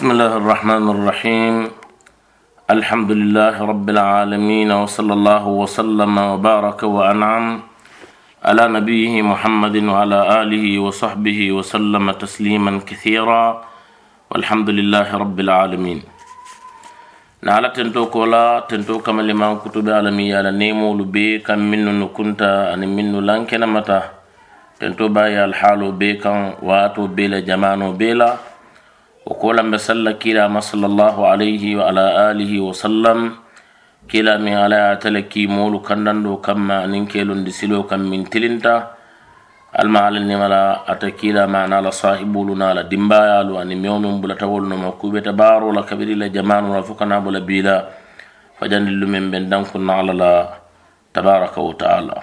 بسم الله الرحمن الرحيم. الحمد لله رب العالمين وصلى الله وسلم وبارك وأنعم على نبيه محمد وعلى آله وصحبه وسلم تسليما كثيرا. والحمد لله رب العالمين. نعلى تنتو كولا تنتو كما لما كتب عالمي على نيمو لبي كم منو نكنت أن منو لانكنا متى. تنتو بايا الحال بي واتو بيلا جمانو بيلا. وقولا بسلا كلا ما صلى الله عليه وعلى آله وسلم كلا من على تلكي مولو كندندو كما ننكيلو دسلو كم من تلنتا المعال النملا أتكيلا معنا لصاحبو لنا لدنبايا لو أن يوم بلتول نمكوبة بارو لكبير لجمان ورفقنا بلا بيلا فجن من بندن كنا على الله تبارك وتعالى.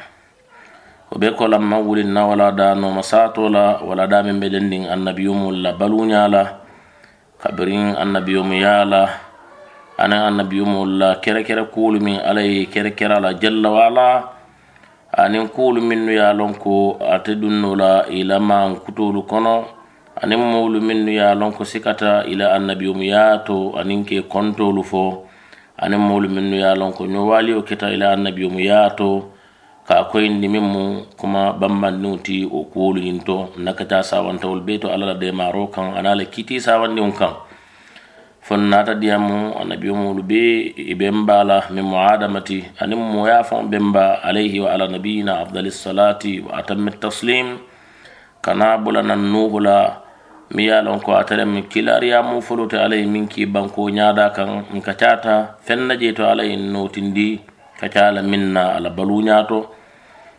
وبيكو لما ولنا ولا دانو مساتو لا ولا دامن بدندين النبي يوم لا بلونيا لا kabirin annabiyomu yaala anin annabiyomu la kere kere kulu min ala ye kere a la jalla wala anin kulu minnu ye a lon ko ate dunno la ila ilaman kutolu kono anin mowolu minnu ye a lon ko sikata ila annabiyomu yato anin ke kontolu fo anin mowolu minnu ye a lon ko ñowaaliyo keta ila annabiyomu yaato. Ka koyindi min mu kuma bambandiŋo ti wo kuwolu ñiŋ to nakata sawantawolu bee to alla la demaro kaŋ ana la kiti sawandiŋo kaŋ fon naata diyamu annabiyo molu bee i ben la min mu adamati aniŋ moya faŋo ben ba alayhi wa ala nabiyina afdali salati wa atami taslim. Kana bula la mi ye lon ko atele mi kilariyamu folo te alla ye miŋ ki banko ñaada kaŋ nka cata feŋ to alla ye ka ca la miŋ na ala baluñato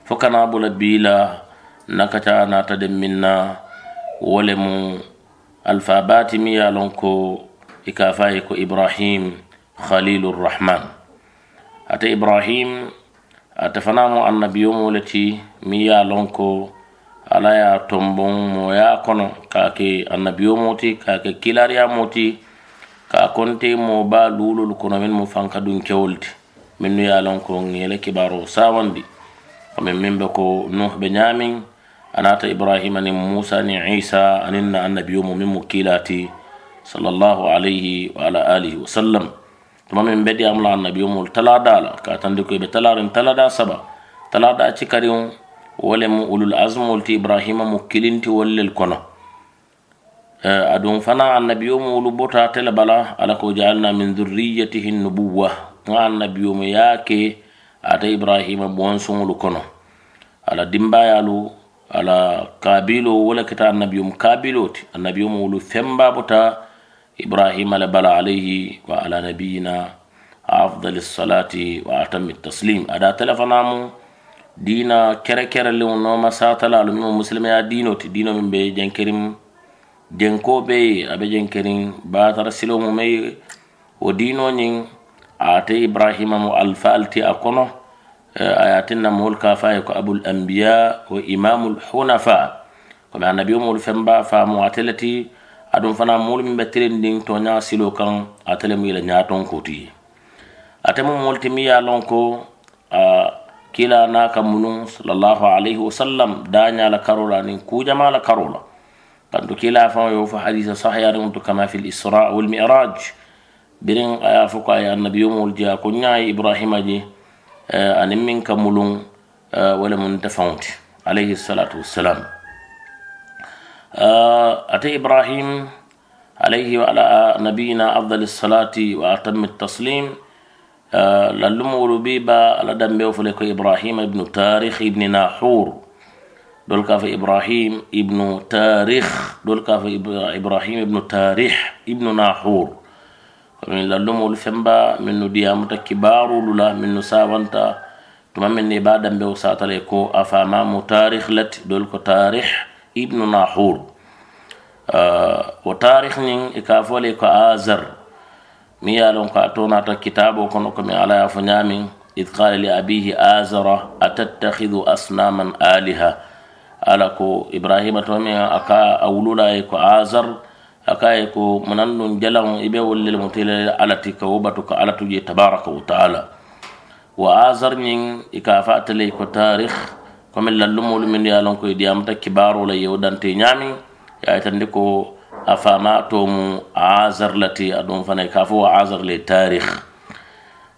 fo kana bula bila nakata nata den min na wo le mu alfabati mi ye lon ko i ka fa ye ko ibrahim khalilurrahman ate ibrahim ate fana mu annabiyomo le ti mi ye lon ko ala ye tombon moya kono ka ke annabiyomo ti ka ke kilariyamo ti ka konte mo ba lulolu kono min mu fanka dun kewol ti minnu ye lon ko ŋele kibaro sawandi komin min be ko nuh be ñamin anata ibrahima nin musa ni isa anin na annabiyomu min mu kilati sallallahu alayhi wa ala alihi wa sallam tuma min be diyamula annabiyomul talada la ka tandi ko be talarin talada saba talada cikarin wole mu ulul azmul ti ibrahima mu kilinti wollel kono adun fana annabiyomu ulu bota tele bala ala ko jaalna min dhurriyatihi nubuwa nga annabiyomu yake ata ibrahima bonsuŋolu kono ala dimbayalu ala kabilo wala kita annabiyum kabilo ti annabiyum wulu femba buta ibrahima le bala alayhi wa ala nabiyina afdali salati wa atami taslim ada telefanamu dina kere kere lew noma satala alu mimo muslimaya dino ti dino min be jenkerim jenko be abe jenkerim batara silo mu may wo dino nyin ate ibrahima mo alfalti a kono ayatinna mool ka faye ko abul anbiya wa imamul hunafa komi annabi o moolu femba faamu ateleti aɗum fana moolu min ɓe tirindin to ña silo kan atele mu yila ñaton kuti ate mu mool timi ya lon ko kila na ka munum sallallahu alayhi wa sallam dañala karola nin kujamala karola kanto kila fan yo fo hadisa sahayani um to kama fi l isra wal miraj birin aya fo ko ay annabi yomol jeya ko ñayi ibrahima je mun ta faunti alayhi salatu wassalam ate ibrahim alayhi wa ala nabiyina afdal salati wa atammi taslim lallumolu bi ba ala dambe fole ko ibrahim ibnu tarikh ibni nahur dol ka fa ibrahim ibnu tarikh dol ka fa ibrahim ibnu tarikh ibnu nahur komin lallumolu femba min nu diyamuta kibarulu la min nu sawanta tuma min ni ba dambe o satale ko a famamu tarikh lati dol ko tarikh ibnu nahur wo tarikh nin i ka fole ko azar mi ye lon ko a tonata kitabo kono komi ala ya fo ñamin id qala li abihi azara atattakhidhu asnaman aliha ala ko ibrahima to min aka a wulula ye ko azar akaye ko manan nun jalan ibe wollel mutele alati ka wobatu ka alatu je tabaraka wa taala. Wa azar nyin ikafa tele ko tarikh comme lallumol min yalon ko diyamta kibaro la yewdante nyami ya tande ko afama to mu azar lati adon fane kafo wa azar le tarikh.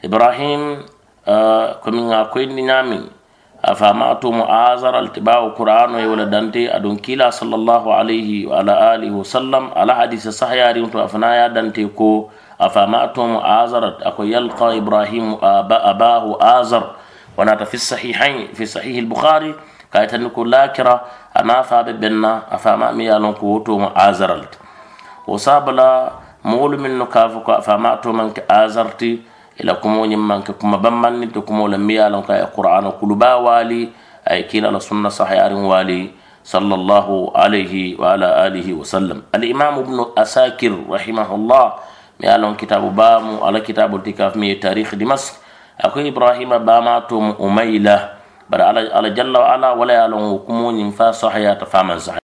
Ibrahim eh, ko min ga ko nyami أفاماتهم عازر التباع القرآن يولدنتي أدون كلا صلى الله عليه وعلى آله وسلم على حديث صحيح ريمتو أفنايا دنتي كو أفاماتهم عازرت أكو يلقى إبراهيم أباه آزر ونات في الصحيحين في صحيح البخاري كايتن كو لاكرا أنا فاب بنا أفاما ميالون كوتو آزرلت وصابلا مول من نكافو أفاماتو منك آزرتي إلى كمو منك كما بمني تكمو لميالون كاي قرآن كلبا والي أي كينا لسنة صحيح والي صلى الله عليه وعلى آله وسلم الإمام ابن أساكر رحمه الله mi ye lon kitabu baamu ala kitabu ti kaf mi ye tarikh dimask ako ibrahima bama tum umayla bari ala, ala jalla wa ala wala ye lon kumo ñin fa sahayata faman sahaya